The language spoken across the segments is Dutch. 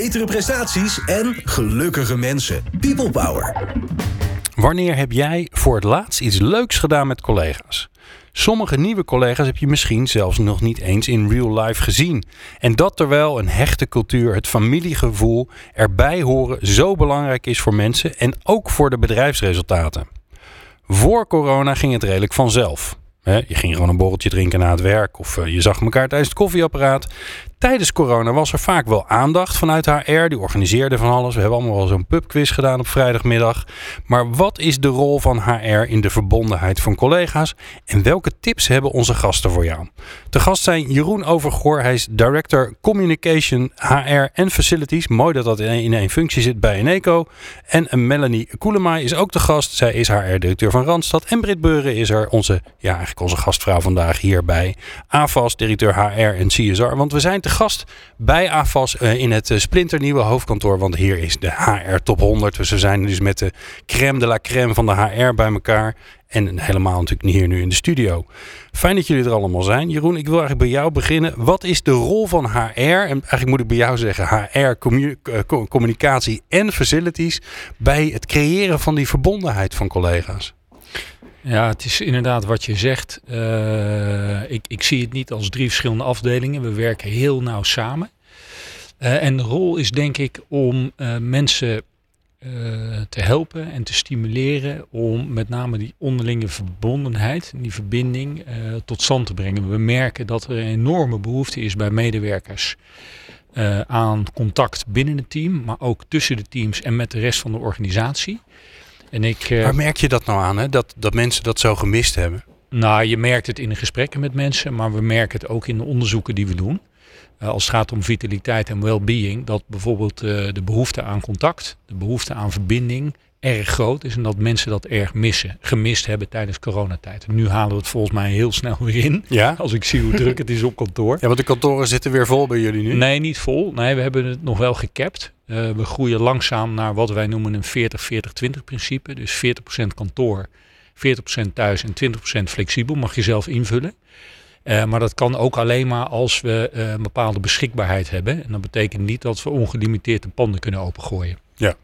betere prestaties en gelukkige mensen. People Power. Wanneer heb jij voor het laatst iets leuks gedaan met collega's? Sommige nieuwe collega's heb je misschien zelfs nog niet eens in real life gezien. En dat terwijl een hechte cultuur, het familiegevoel, erbij horen zo belangrijk is voor mensen en ook voor de bedrijfsresultaten. Voor corona ging het redelijk vanzelf. je ging gewoon een borreltje drinken na het werk of eh, je zag elkaar tijdens het koffieapparaat. Tijdens corona was er vaak wel aandacht vanuit HR. Die organiseerde van alles. We hebben allemaal wel zo'n pubquiz gedaan op vrijdagmiddag. Maar wat is de rol van HR in de verbondenheid van collega's? En welke tips hebben onze gasten voor jou? De gast zijn Jeroen Overgoor. Hij is Director Communication, HR en Facilities. Mooi dat dat in één functie zit bij Eneco. En Melanie Koelemaai is ook de gast. Zij is HR-directeur van Randstad. En Brit Beuren is er onze, ja, eigenlijk onze gastvrouw vandaag hierbij. AFAS, directeur HR en CSR. Want we zijn te gast bij AFAS uh, in het uh, splinternieuwe hoofdkantoor. Want hier is de HR Top 100. Dus we zijn dus met de crème de la crème van de HR bij elkaar. En helemaal natuurlijk hier nu in de studio. Fijn dat jullie er allemaal zijn. Jeroen, ik wil eigenlijk bij jou beginnen. Wat is de rol van HR? En eigenlijk moet ik bij jou zeggen HR, eh, communicatie en facilities. Bij het creëren van die verbondenheid van collega's. Ja, het is inderdaad wat je zegt. Uh, ik, ik zie het niet als drie verschillende afdelingen. We werken heel nauw samen. Uh, en de rol is denk ik om uh, mensen te helpen en te stimuleren om met name die onderlinge verbondenheid, die verbinding tot stand te brengen. We merken dat er een enorme behoefte is bij medewerkers aan contact binnen het team, maar ook tussen de teams en met de rest van de organisatie. En ik, uh, Waar merk je dat nou aan, hè? Dat, dat mensen dat zo gemist hebben? Nou, je merkt het in de gesprekken met mensen, maar we merken het ook in de onderzoeken die we doen. Uh, als het gaat om vitaliteit en well-being, dat bijvoorbeeld uh, de behoefte aan contact, de behoefte aan verbinding erg groot is en dat mensen dat erg missen, gemist hebben tijdens coronatijd. nu halen we het volgens mij heel snel weer in. Ja? Als ik zie hoe druk het is op kantoor. Ja, want de kantoren zitten weer vol bij jullie nu. Nee, niet vol. Nee, we hebben het nog wel gekapt. Uh, we groeien langzaam naar wat wij noemen een 40-40-20 principe. Dus 40% kantoor, 40% thuis en 20% flexibel. Mag je zelf invullen. Uh, maar dat kan ook alleen maar als we uh, een bepaalde beschikbaarheid hebben. En dat betekent niet dat we ongelimiteerd de panden kunnen opengooien. Ja.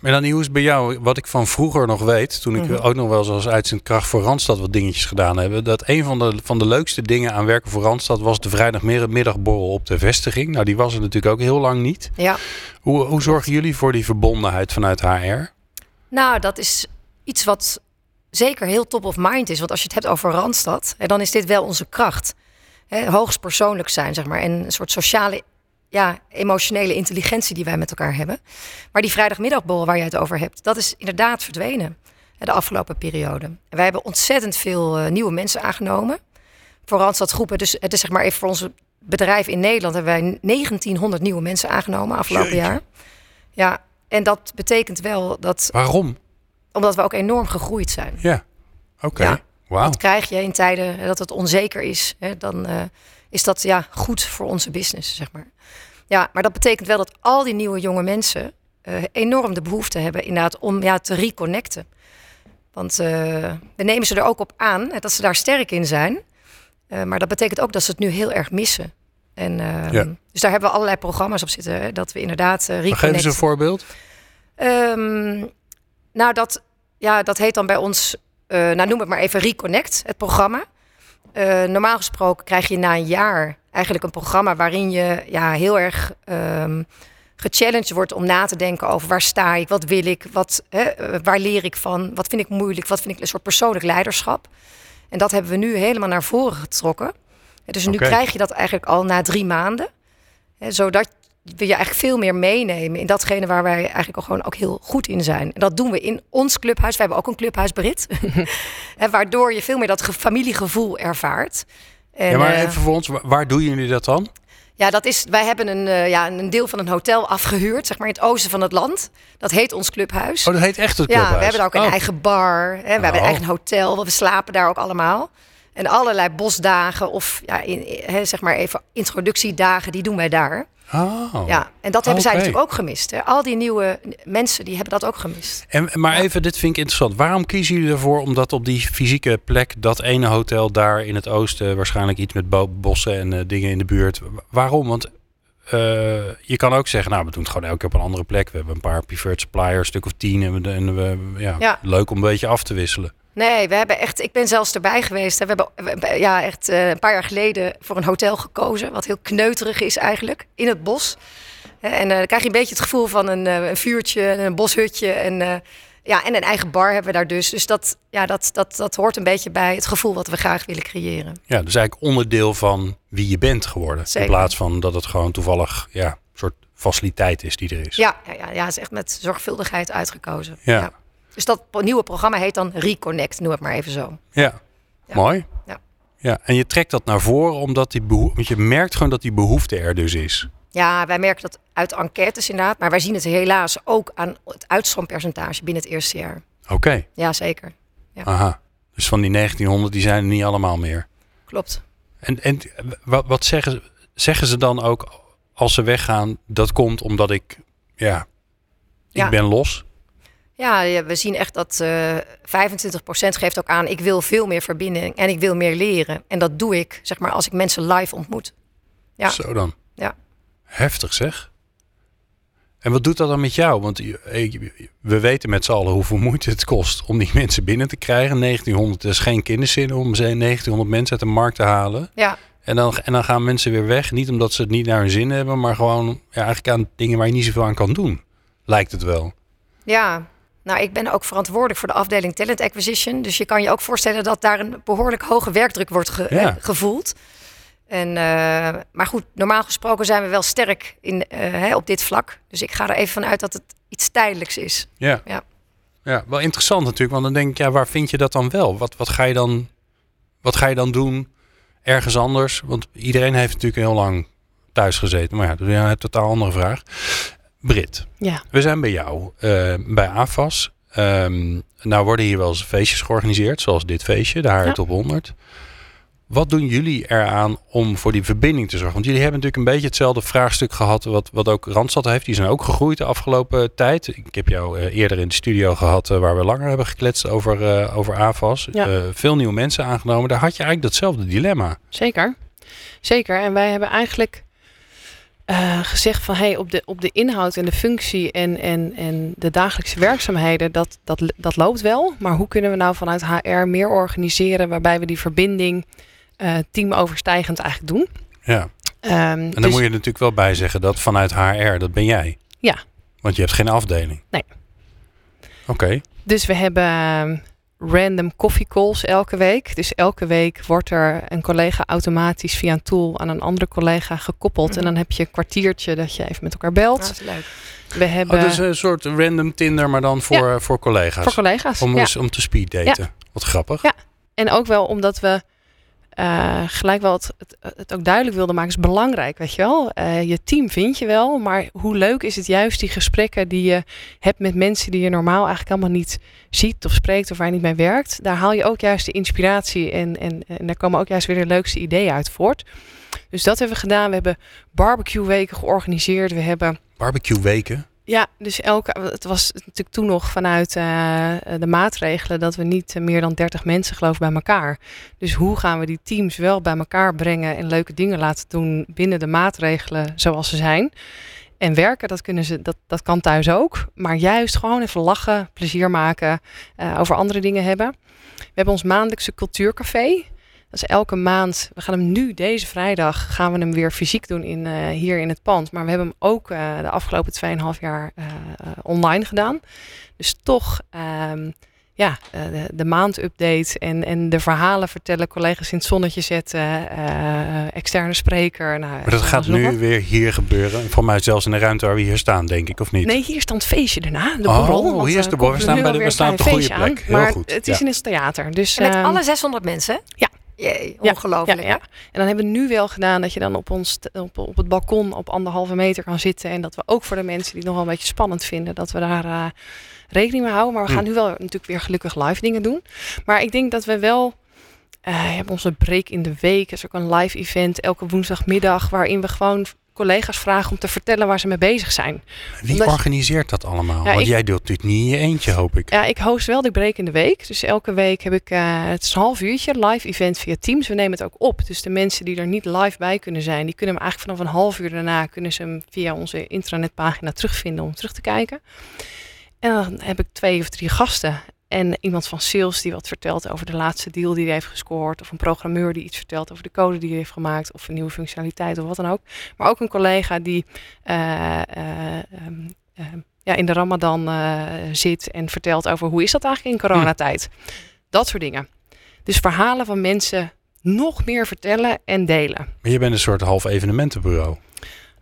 Melanie, hoe is bij jou, wat ik van vroeger nog weet, toen ik mhm. ook nog wel zoals uitzendkracht voor Randstad wat dingetjes gedaan heb, dat een van de, van de leukste dingen aan werken voor Randstad was de vrijdagmiddagborrel op de vestiging. Nou, die was er natuurlijk ook heel lang niet. Ja. Hoe, hoe zorgen jullie voor die verbondenheid vanuit HR? Nou, dat is iets wat zeker heel top of mind is. Want als je het hebt over Randstad, dan is dit wel onze kracht. hoogst persoonlijk zijn, zeg maar. En een soort sociale ja, emotionele intelligentie die wij met elkaar hebben. Maar die vrijdagmiddagborrel waar je het over hebt, dat is inderdaad verdwenen de afgelopen periode. En wij hebben ontzettend veel uh, nieuwe mensen aangenomen. Voor Randstad groepen. Dus het is zeg maar even voor onze bedrijf in Nederland hebben wij 1900 nieuwe mensen aangenomen afgelopen jaar. Ja, en dat betekent wel dat. Waarom? Omdat we ook enorm gegroeid zijn. Ja, oké. Ja, wow. Dat krijg je in tijden dat het onzeker is. Hè, dan uh, is dat ja, goed voor onze business, zeg maar. Ja, maar dat betekent wel dat al die nieuwe jonge mensen uh, enorm de behoefte hebben inderdaad om ja, te reconnecten. Want uh, we nemen ze er ook op aan dat ze daar sterk in zijn. Uh, maar dat betekent ook dat ze het nu heel erg missen. En, ja. Dus daar hebben we allerlei programma's op zitten. Hè, dat we inderdaad reconnecten. Geef eens een voorbeeld. Um, nou, dat, ja, dat heet dan bij ons, nou noem het maar even Reconnect, het programma. Normaal gesproken krijg je na een jaar eigenlijk een programma waarin je ja, heel erg um, gechallenged wordt om na te denken over waar sta ik, wat wil ik, wat, hè, eh, waar leer ik van, wat vind ik moeilijk, wat vind ik een soort persoonlijk leiderschap. En dat hebben we nu helemaal naar voren getrokken. Dus nu krijg je dat eigenlijk al na drie maanden. Hè, zodat we je eigenlijk veel meer meenemen in datgene waar wij eigenlijk al gewoon ook heel goed in zijn. En dat doen we in ons clubhuis. We hebben ook een clubhuis Brit. waardoor je veel meer dat familiegevoel ervaart. En, ja, maar eh, even voor ons, waar doen jullie dat dan? Ja, dat is, wij hebben een, uh, ja, een deel van een hotel afgehuurd, zeg maar in het oosten van het land. Dat heet ons clubhuis. Oh, dat heet echt het clubhuis? Ja, we hebben ook een oh. eigen bar. Hè, we hebben een oh. eigen hotel, we slapen daar ook allemaal. En allerlei bosdagen of ja, in, hè, zeg maar even introductiedagen, die doen wij daar. Oh, ja, en dat hebben zij natuurlijk ook gemist. Hè. Al die nieuwe mensen die hebben dat ook gemist. En, maar even, dit vind ik interessant. Waarom kiezen jullie ervoor om dat op die fysieke plek, dat ene hotel daar in het oosten, waarschijnlijk iets met bossen en uh, dingen in de buurt. Waarom? Want eh, je kan ook zeggen, nou, we doen het gewoon elke keer op een andere plek. We hebben een paar preferred suppliers, een stuk of tien. En we, en we ja, Ja. leuk om een beetje af te wisselen. Nee, we hebben echt. Ik ben zelfs erbij geweest. hè. We hebben, we ja, echt eh, een paar jaar geleden voor een hotel gekozen. Wat heel kneuterig is eigenlijk. In het bos. Hè, En eh, dan krijg je een beetje het gevoel van een, eh, een vuurtje, een boshutje. En, eh, ja, en een eigen bar hebben we daar dus. Dus dat, ja, dat, dat, dat hoort een beetje bij het gevoel wat we graag willen creëren. Ja, dus eigenlijk onderdeel van wie je bent geworden. Zeker. In plaats van dat het gewoon toevallig ja, een soort faciliteit is die er is. Ja, ja, ja, ja, het is echt met zorgvuldigheid uitgekozen. Ja. Dus dat nieuwe programma heet dan Reconnect, noem het maar even zo. Ja, Ja. mooi. Ja. Ja, en je trekt dat naar voren omdat die behoefte, want je merkt gewoon dat die behoefte er dus is. Ja, wij merken dat uit enquêtes inderdaad. Maar wij zien het helaas ook aan het uitstroompercentage binnen het eerste jaar. Oké, Ja, zeker. aha. Dus van die 1900, die zijn er niet allemaal meer. Klopt. En, en wat, wat zeggen, ze- zeggen ze dan ook als ze weggaan? Dat komt omdat ik, ja, ik Ja. ben los. Ja, we zien echt dat eh 25% geeft ook aan... ik wil veel meer verbinding en ik wil meer leren. En dat doe ik, zeg maar, als ik mensen live ontmoet. Ja. Zo dan. Ja. Heftig zeg. En wat doet dat dan met jou? Want we weten met z'n allen hoeveel moeite het kost om die mensen binnen te krijgen. 1900 is geen kinderzin om ze 1900 mensen uit de markt te halen. Ja, En dan, en dan gaan mensen weer weg. Niet omdat ze het niet naar hun zin hebben, maar gewoon ja, eigenlijk aan dingen waar je niet zoveel aan kan doen. Lijkt het wel. ja. Nou, ik ben ook verantwoordelijk voor de afdeling Talent Acquisition. Dus je kan je ook voorstellen dat daar een behoorlijk hoge werkdruk wordt ge- Ja. eh, gevoeld. En, eh, maar goed, normaal gesproken zijn we wel sterk in, eh, hè, op dit vlak. Dus ik ga er even vanuit dat het iets tijdelijks is. Ja. Ja. ja, wel interessant natuurlijk. Want dan denk ik, ja, waar vind je dat dan wel? Wat, wat, ga je dan, wat ga je dan doen ergens anders? Want iedereen heeft natuurlijk heel lang thuis gezeten. Maar ja, dat is een totaal andere vraag. Brit, Ja. we zijn bij jou eh, bij AFAS. Ehm, nou worden hier wel eens feestjes georganiseerd, zoals dit feestje, de Haar Ja. Top 100. Wat doen jullie eraan om voor die verbinding te zorgen? Want jullie hebben natuurlijk een beetje hetzelfde vraagstuk gehad wat, wat ook Randstad heeft. Die zijn ook gegroeid de afgelopen tijd. Ik heb jou eh, eerder in de studio gehad eh, waar we langer hebben gekletst over, over AFAS. Ja. Veel nieuwe mensen aangenomen. Daar had je eigenlijk datzelfde dilemma. Zeker. Zeker. En wij hebben eigenlijk eh, gezegd van hey, op, de, op de inhoud en de functie en, en, en de dagelijkse werkzaamheden, dat, dat, dat loopt wel. Maar hoe kunnen we nou vanuit HR meer organiseren waarbij we die verbinding eh, teamoverstijgend eigenlijk doen? Ja. Ehm, En dan dus- moet je er natuurlijk wel bij zeggen dat vanuit HR, dat ben jij. Ja. Want je hebt geen afdeling. Nee. Oké. Dus we hebben random coffee calls elke week. Dus elke week wordt er een collega automatisch via een tool aan een andere collega gekoppeld. Mhm. En dan heb je een kwartiertje dat je even met elkaar belt. dat is leuk. We hebben Oh, dus een soort random Tinder, maar dan voor, eh, voor collega's. voor collega's. om, ja. eens- om te speed daten. Wat grappig. Ja. En ook wel omdat we eh, gelijk wel het, het, ook duidelijk wilden maken, is belangrijk, weet je wel. Eh, je team vind je wel, maar hoe leuk is het juist die gesprekken die je hebt met mensen die je normaal eigenlijk allemaal niet ziet of spreekt of waar je niet mee werkt. Daar haal je ook juist de inspiratie en, en, en daar komen ook juist weer de leukste ideeën uit voort. Dus dat hebben we gedaan. We hebben barbecue weken georganiseerd. We hebben Barbecue weken. Ja, dus elke, het was natuurlijk toen nog vanuit eh, de maatregelen dat we niet eh, meer dan 30 mensen geloof bij elkaar. Dus hoe gaan we die teams wel bij elkaar brengen en leuke dingen laten doen binnen de maatregelen zoals ze zijn. En werken, dat, kunnen ze, dat, dat kan thuis ook. Maar juist gewoon even lachen, plezier maken, eh, over andere dingen hebben. We hebben ons maandelijkse cultuurcafé. Dat is elke maand. We gaan hem nu, deze vrijdag, gaan we hem weer fysiek doen in, eh, hier in het pand. Maar we hebben hem ook eh, de afgelopen 2,5 jaar eh, online gedaan. Dus toch, ehm, ja, eh, de, de maandupdate en, en de verhalen vertellen, collega's in het zonnetje zetten, eh, externe spreker. Nou, Maar dat gaat nu wat. weer hier gebeuren. Voor mij zelfs in de ruimte waar we hier staan, denk ik, of niet? Nee, hier staat het feestje daarna, de Oh, borrel. want, hier is de borrel. We staan bij de- we staan een op de goede aan. plek. Heel maar goed, het ja. is in het theater. Dus, En met ehm, alle 600 mensen? ja. Jee, ongelooflijk. Ja, ja. En dan hebben we nu wel gedaan dat je dan op, ons, op, op het balkon op anderhalve meter kan zitten. En dat we ook voor de mensen die het nog wel een beetje spannend vinden, dat we daar eh, rekening mee houden. Maar we gaan Hm. nu wel natuurlijk weer gelukkig live dingen doen. Maar ik denk dat we wel. eh, je hebt onze break in de week. Er is ook een live event elke woensdagmiddag. Waarin we gewoon collega's vragen om te vertellen waar ze mee bezig zijn. Wie Omdat organiseert dat allemaal? Ja, Want ik- jij doet dit niet in je eentje, hoop ik. Ja, ik host wel de break in de week. Dus elke week heb ik, eh, het is een half uurtje, live event via Teams. We nemen het ook op. Dus de mensen die er niet live bij kunnen zijn, die kunnen hem eigenlijk vanaf een half uur daarna, kunnen ze hem via onze intranetpagina terugvinden om terug te kijken. En dan heb ik twee of drie gasten. En iemand van sales die wat vertelt over de laatste deal die hij heeft gescoord. Of een programmeur die iets vertelt over de code die hij heeft gemaakt. Of een nieuwe functionaliteit of wat dan ook. Maar ook een collega die eh, eh, ehm, ehm, ja, in de Ramadan eh, zit en vertelt over hoe is dat eigenlijk in coronatijd. Dat soort dingen. Dus verhalen van mensen nog meer vertellen en delen. Maar je bent een soort half evenementenbureau.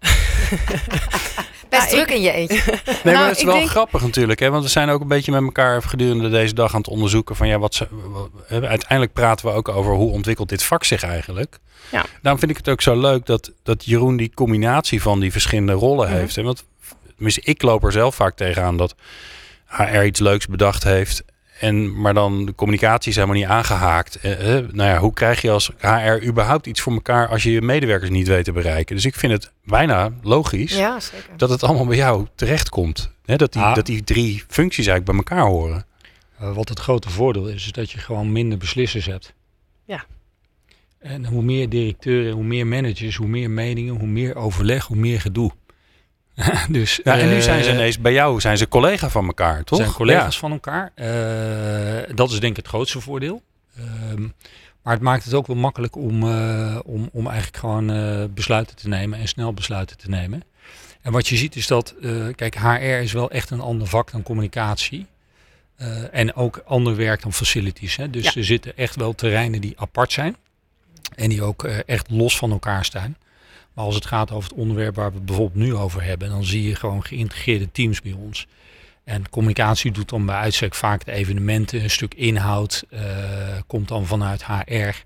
Best Ja, druk in je eentje. Nee, Nou, maar het is wel denk- grappig natuurlijk. Hè? Want we zijn ook een beetje met elkaar gedurende deze dag aan het onderzoeken. Van ja, wat ze, wat- hè, uiteindelijk praten we ook over hoe ontwikkelt dit vak zich eigenlijk. Ja. Daarom vind ik het ook zo leuk dat, dat Jeroen die combinatie van die verschillende rollen Mhm. heeft. En ik loop er zelf vaak tegenaan dat HR iets leuks bedacht heeft. En, maar dan de communicatie is helemaal niet aangehaakt. Eh, eh, nou ja, hoe krijg je als HR überhaupt iets voor elkaar als je je medewerkers niet weet te bereiken? Dus ik vind het bijna logisch Ja, zeker. dat het allemaal bij jou terechtkomt. Hè, dat, die, Ah. dat die drie functies eigenlijk bij elkaar horen. Eh, wat het grote voordeel is, is dat je gewoon minder beslissers hebt. Ja. En hoe meer directeuren, hoe meer managers, hoe meer meningen, hoe meer overleg, hoe meer gedoe. dus, Ja, en nu zijn ze eh, ineens bij jou, zijn ze collega van elkaar, toch? zijn collega's van elkaar. Eh, dat is denk ik het grootste voordeel. Ehm, maar het maakt het ook wel makkelijk om, eh, om, om eigenlijk gewoon besluiten te nemen en snel besluiten te nemen. En wat je ziet is dat, eh, kijk, HR is wel echt een ander vak dan communicatie. Eh, en ook ander werk dan facilities. Hè? Dus Ja. er zitten echt wel terreinen die apart zijn. En die ook echt los van elkaar staan. Maar als het gaat over het onderwerp waar we het bijvoorbeeld nu over hebben, dan zie je gewoon geïntegreerde teams bij ons. En communicatie doet dan bij uitstek vaak de evenementen, een stuk inhoud eh, komt dan vanuit HR.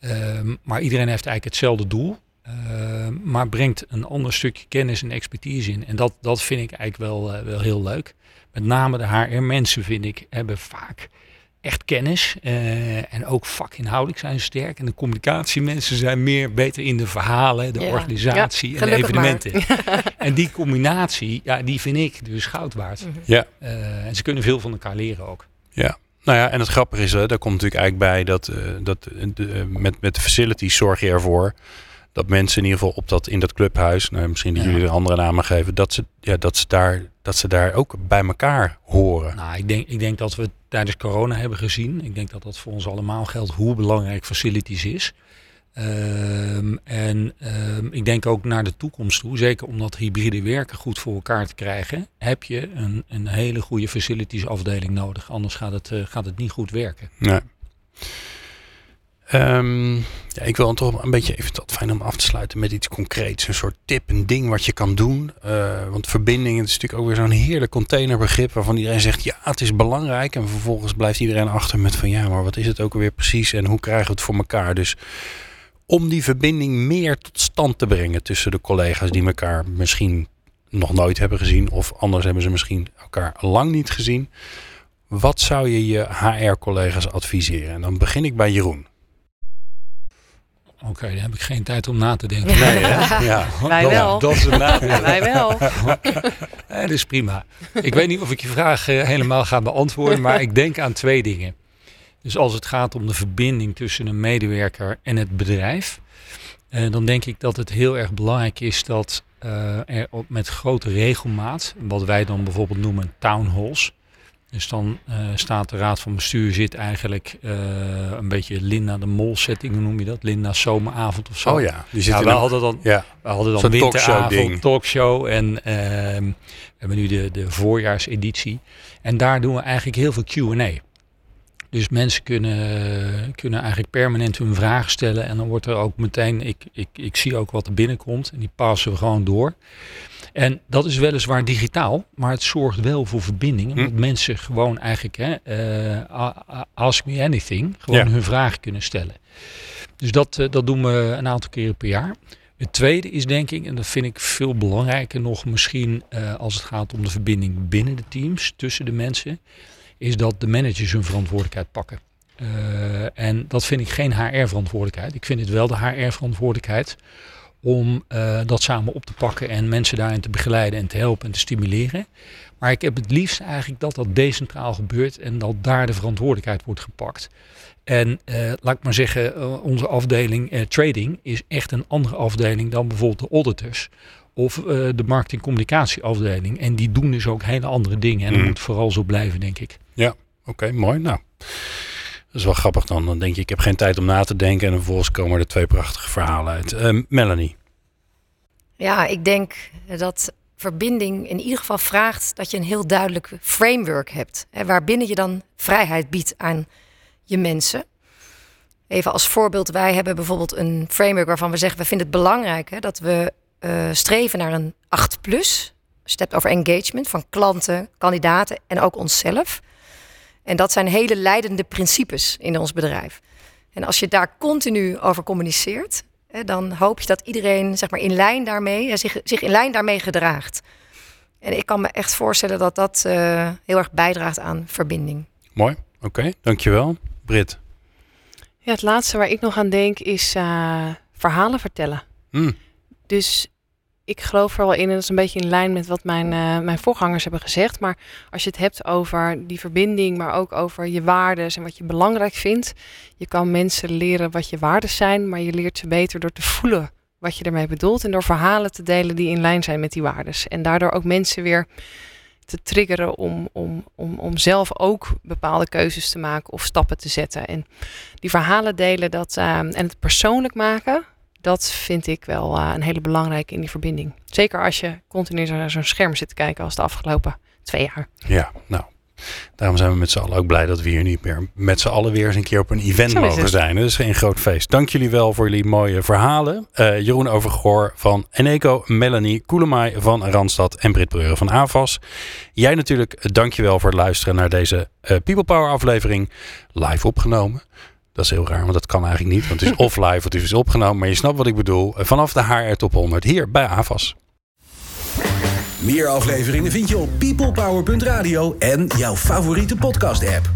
Ehm, maar iedereen heeft eigenlijk hetzelfde doel, ehm, maar brengt een ander stukje kennis en expertise in. En dat, dat vind ik eigenlijk wel, eh, wel heel leuk. Met name de HR-mensen vind ik hebben vaak echt kennis eh, en ook vakinhoudelijk zijn ze sterk. En de communicatiemensen zijn meer beter in de verhalen, de Ja. organisatie en de evenementen. En die combinatie, ja, die vind ik dus goud waard. Mhm. Ja. Eh, en ze kunnen veel van elkaar leren ook. Nou ja, en het grappige is, hè, daar komt natuurlijk eigenlijk bij dat, eh, dat de, met, met de facilities zorg je ervoor dat mensen in ieder geval op dat, in dat clubhuis, nou, misschien dat Ja. jullie er andere namen geven, dat ze, ja, dat, ze daar, dat ze daar ook bij elkaar horen. Nou, ik denk, ik denk dat we tijdens corona hebben gezien. Ik denk dat dat voor ons allemaal geldt hoe belangrijk facilities is. Ehm, en ehm, ik denk ook naar de toekomst toe, zeker om dat hybride werken goed voor elkaar te krijgen, heb je een, een hele goede facilities afdeling nodig. Anders gaat het, eh, gaat het niet goed werken. Nee. Ehm, ja, ik wil dan toch een beetje even dat fijn om af te sluiten met iets concreets. Een soort tip, een ding wat je kan doen. Eh, want verbinding is natuurlijk ook weer zo'n heerlijk containerbegrip waarvan iedereen zegt ja, het is belangrijk. En vervolgens blijft iedereen achter met van ja, maar wat is het ook alweer precies en hoe krijgen we het voor elkaar? Dus om die verbinding meer tot stand te brengen tussen de collega's die elkaar misschien nog nooit hebben gezien of anders hebben ze misschien elkaar lang niet gezien. Wat zou je je HR-collega's adviseren? En dan begin ik bij Jeroen. Oké, dan heb ik geen tijd om na te denken. Nee, hè? Ja. Wij Dat- wel. Dat is een nadeel. Wij wel. Dat is prima. Ik weet niet of ik je vraag eh, helemaal ga beantwoorden, maar ik denk aan twee dingen. Dus als het gaat om de verbinding tussen een medewerker en het bedrijf, eh, dan denk ik dat het heel erg belangrijk is dat eh, er op, met grote regelmaat, wat wij dan bijvoorbeeld noemen town halls. Dus dan eh, staat de raad van bestuur zit eigenlijk eh, een beetje Linda de Mol setting, hoe noem je dat? Linda zomeravond of zo. Oh ja, die zit Ja, we hadden dan ja. we hadden dan winteravond, talkshow-ding. talkshow en ehm, we hebben nu de, de voorjaarseditie. En daar doen we eigenlijk heel veel Q&A. Dus mensen kunnen, kunnen eigenlijk permanent hun vragen stellen. En dan wordt er ook meteen, ik, ik, ik zie ook wat er binnenkomt. En die passen we gewoon door. En dat is weliswaar digitaal, maar het zorgt wel voor verbinding. Omdat Hm. mensen gewoon eigenlijk, hè, eh, ask me anything, gewoon Ja. hun vragen kunnen stellen. Dus dat, eh, dat doen we een aantal keren per jaar. Het tweede is denk ik, en dat vind ik veel belangrijker nog misschien eh, als het gaat om de verbinding binnen de teams, tussen de mensen, is dat de managers hun verantwoordelijkheid pakken. En dat vind ik geen HR-verantwoordelijkheid. Ik vind het wel de HR-verantwoordelijkheid om eh, dat samen op te pakken en mensen daarin te begeleiden en te helpen en te stimuleren. Maar ik heb het liefst eigenlijk dat dat decentraal gebeurt en dat daar de verantwoordelijkheid wordt gepakt. En eh, laat ik maar zeggen, eh, onze afdeling trading is echt een andere afdeling dan bijvoorbeeld de auditors of de marketing-communicatieafdeling. En die doen dus ook hele andere dingen. En dat Mhm. moet vooral zo blijven, denk ik. Oké, mooi. Nou, dat is wel grappig dan. Dan denk je, ik heb geen tijd om na te denken. En vervolgens komen er twee prachtige verhalen uit. Eh, Melanie. Ja, ik denk dat verbinding in ieder geval vraagt dat je een heel duidelijk framework hebt. Hè, waarbinnen je dan vrijheid biedt aan je mensen. Even als voorbeeld, wij hebben bijvoorbeeld een framework waarvan we zeggen, we vinden het belangrijk hè, dat we eh, streven naar een 8 plus. Hebt over engagement van klanten, kandidaten en ook onszelf. En dat zijn hele leidende principes in ons bedrijf. En als je daar continu over communiceert, hè, dan hoop je dat iedereen zeg maar, in lijn daarmee, zich, zich in lijn daarmee gedraagt. En ik kan me echt voorstellen dat dat eh, heel erg bijdraagt aan verbinding. Mooi. Oké, dankjewel. Brit. Ja, het laatste waar ik nog aan denk is eh, verhalen vertellen. Hm, Dus ik geloof er wel in, en dat is een beetje in lijn met wat mijn, eh, mijn voorgangers hebben gezegd. Maar als je het hebt over die verbinding, maar ook over je waarden en wat je belangrijk vindt. Je kan mensen leren wat je waarden zijn, maar je leert ze beter door te voelen wat je ermee bedoelt. En door verhalen te delen die in lijn zijn met die waarden. En daardoor ook mensen weer te triggeren om, om, om, om zelf ook bepaalde keuzes te maken of stappen te zetten. En die verhalen delen dat, eh, en het persoonlijk maken, dat vind ik wel eh, een hele belangrijke in die verbinding. Zeker als je continu naar zo'n scherm zit te kijken als de afgelopen twee jaar. ja, nou. Daarom zijn we met z'n allen ook blij dat we hier niet meer met z'n allen weer eens een keer op een event mogen zijn. Dat is een groot feest. Dank jullie wel voor jullie mooie verhalen. Eh, Jeroen Overgoor van Eneco, Melanie Koelemaai van Randstad en Brit Breuren van AVAS. Jij natuurlijk, dankjewel voor het luisteren naar deze eh, People Power aflevering. Live opgenomen. Dat is heel raar, want dat kan eigenlijk niet. Want het is of live, of het is opgenomen. Maar je snapt wat ik bedoel. Eh, Vanaf de HR Top 100 hier bij AVAS. Meer afleveringen vind je op peoplepower.radio en jouw favoriete podcast app.